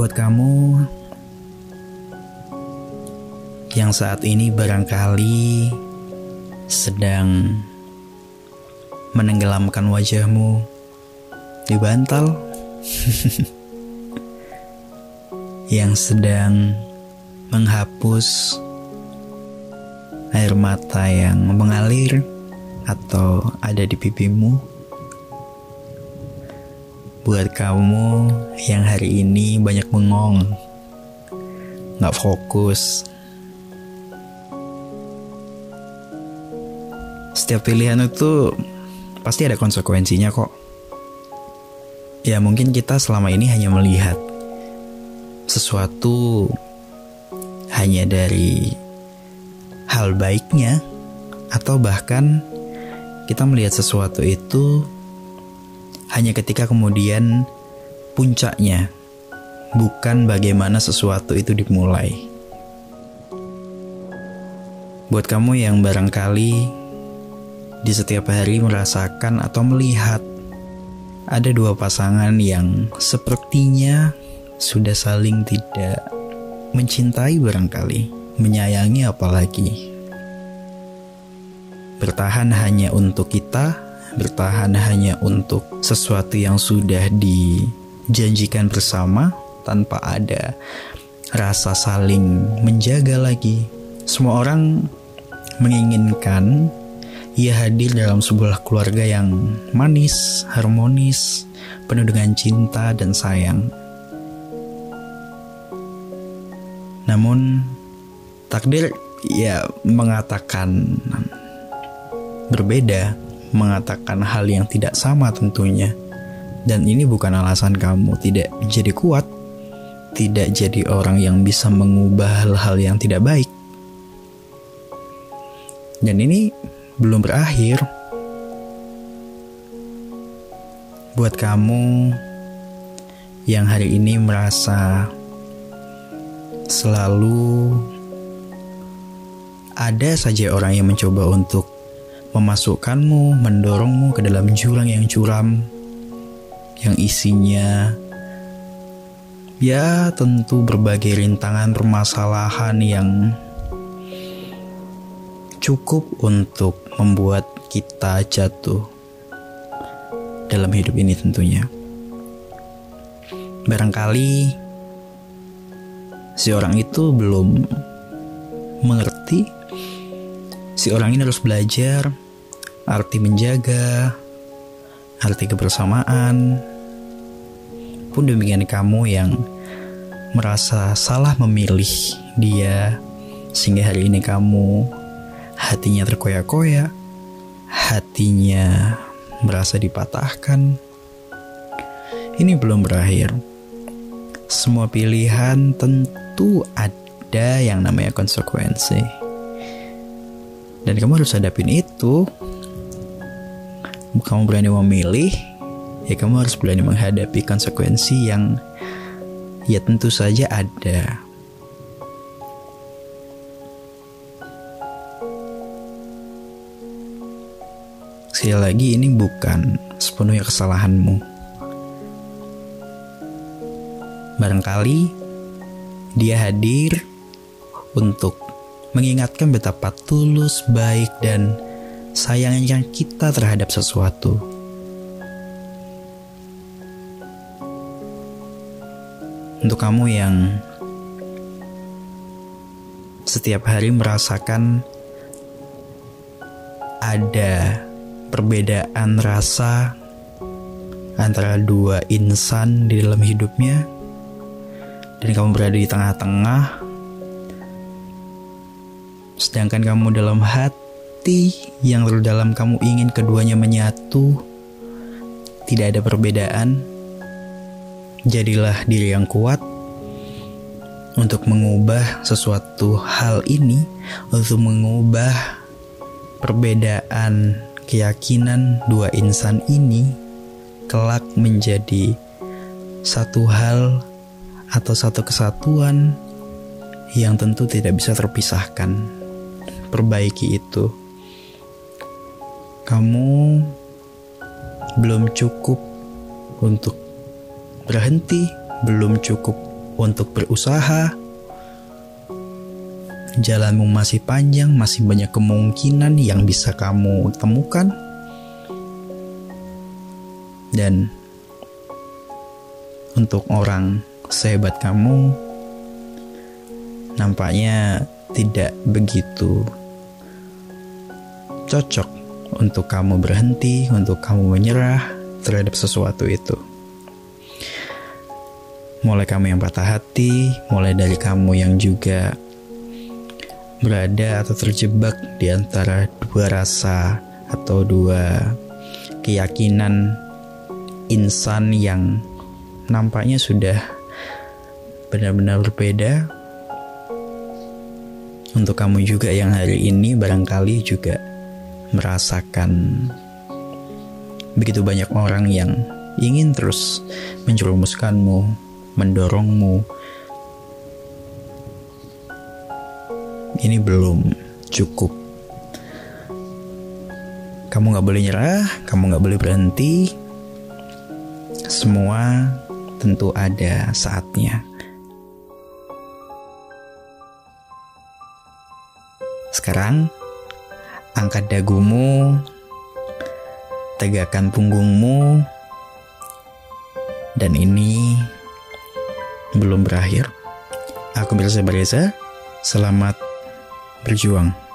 Buat kamu yang saat ini barangkali sedang menenggelamkan wajahmu di bantal, yang sedang menghapus air mata yang mengalir atau ada di pipimu. Buat kamu yang hari ini banyak bengong, nggak fokus. Setiap pilihan itu pasti ada konsekuensinya kok. Ya mungkin kita selama ini hanya melihat sesuatu hanya dari hal baiknya atau bahkan kita melihat sesuatu itu hanya ketika kemudian puncaknya, bukan bagaimana sesuatu itu dimulai. Buat kamu yang barangkali di setiap hari merasakan atau melihat ada dua pasangan yang sepertinya sudah saling tidak mencintai barangkali, menyayangi apalagi. Bertahan hanya untuk kita bertahan hanya untuk sesuatu yang sudah dijanjikan bersama tanpa ada rasa saling menjaga lagi. Semua orang menginginkan ia hadir dalam sebuah keluarga yang manis, harmonis, penuh dengan cinta dan sayang. Namun takdir ya mengatakan berbeda mengatakan hal yang tidak sama tentunya. Dan ini bukan alasan kamu tidak jadi kuat, tidak jadi orang yang bisa mengubah hal-hal yang tidak baik. Dan ini belum berakhir. Buat kamu yang hari ini merasa selalu ada saja orang yang mencoba untuk memasukkanmu, mendorongmu ke dalam jurang yang curam, yang isinya ya tentu berbagai rintangan permasalahan yang cukup untuk membuat kita jatuh dalam hidup ini tentunya. Barangkali si orang itu belum mengerti si orang ini harus belajar arti menjaga, arti kebersamaan. Pun demikian kamu yang merasa salah memilih dia sehingga hari ini kamu hatinya terkoyak-koyak, hatinya merasa dipatahkan. Ini belum berakhir. Semua pilihan tentu ada yang namanya konsekuensi dan kamu harus hadapin itu. Kamu berani memilih ya kamu harus berani menghadapi konsekuensi yang ya tentu saja ada. Sekali lagi ini bukan sepenuhnya kesalahanmu. Barangkali dia hadir untuk mengingatkan betapa tulus, baik, dan sayangnya kita terhadap sesuatu. Untuk kamu yang setiap hari merasakan ada perbedaan rasa antara dua insan di dalam hidupnya, dan kamu berada di tengah-tengah Sedangkan kamu dalam hati yang terdalam kamu ingin keduanya menyatu, tidak ada perbedaan. Jadilah diri yang kuat untuk mengubah sesuatu hal ini, untuk mengubah perbedaan keyakinan dua insan ini kelak menjadi satu hal atau satu kesatuan yang tentu tidak bisa terpisahkan perbaiki itu. Kamu belum cukup untuk berhenti, belum cukup untuk berusaha. Jalanmu masih panjang, masih banyak kemungkinan yang bisa kamu temukan. Dan untuk orang sehebat kamu, nampaknya tidak begitu cocok untuk kamu berhenti, untuk kamu menyerah terhadap sesuatu itu. Mulai kamu yang patah hati, mulai dari kamu yang juga berada atau terjebak di antara dua rasa atau dua keyakinan insan yang nampaknya sudah benar-benar berbeda. Untuk kamu juga yang hari ini barangkali juga merasakan begitu banyak orang yang ingin terus menjerumuskanmu, mendorongmu. Ini belum cukup. Kamu gak boleh nyerah, kamu gak boleh berhenti. Semua tentu ada saatnya. Sekarang, angkat dagumu, tegakkan punggungmu, dan ini belum berakhir. Aku Mirza Bareza, selamat berjuang.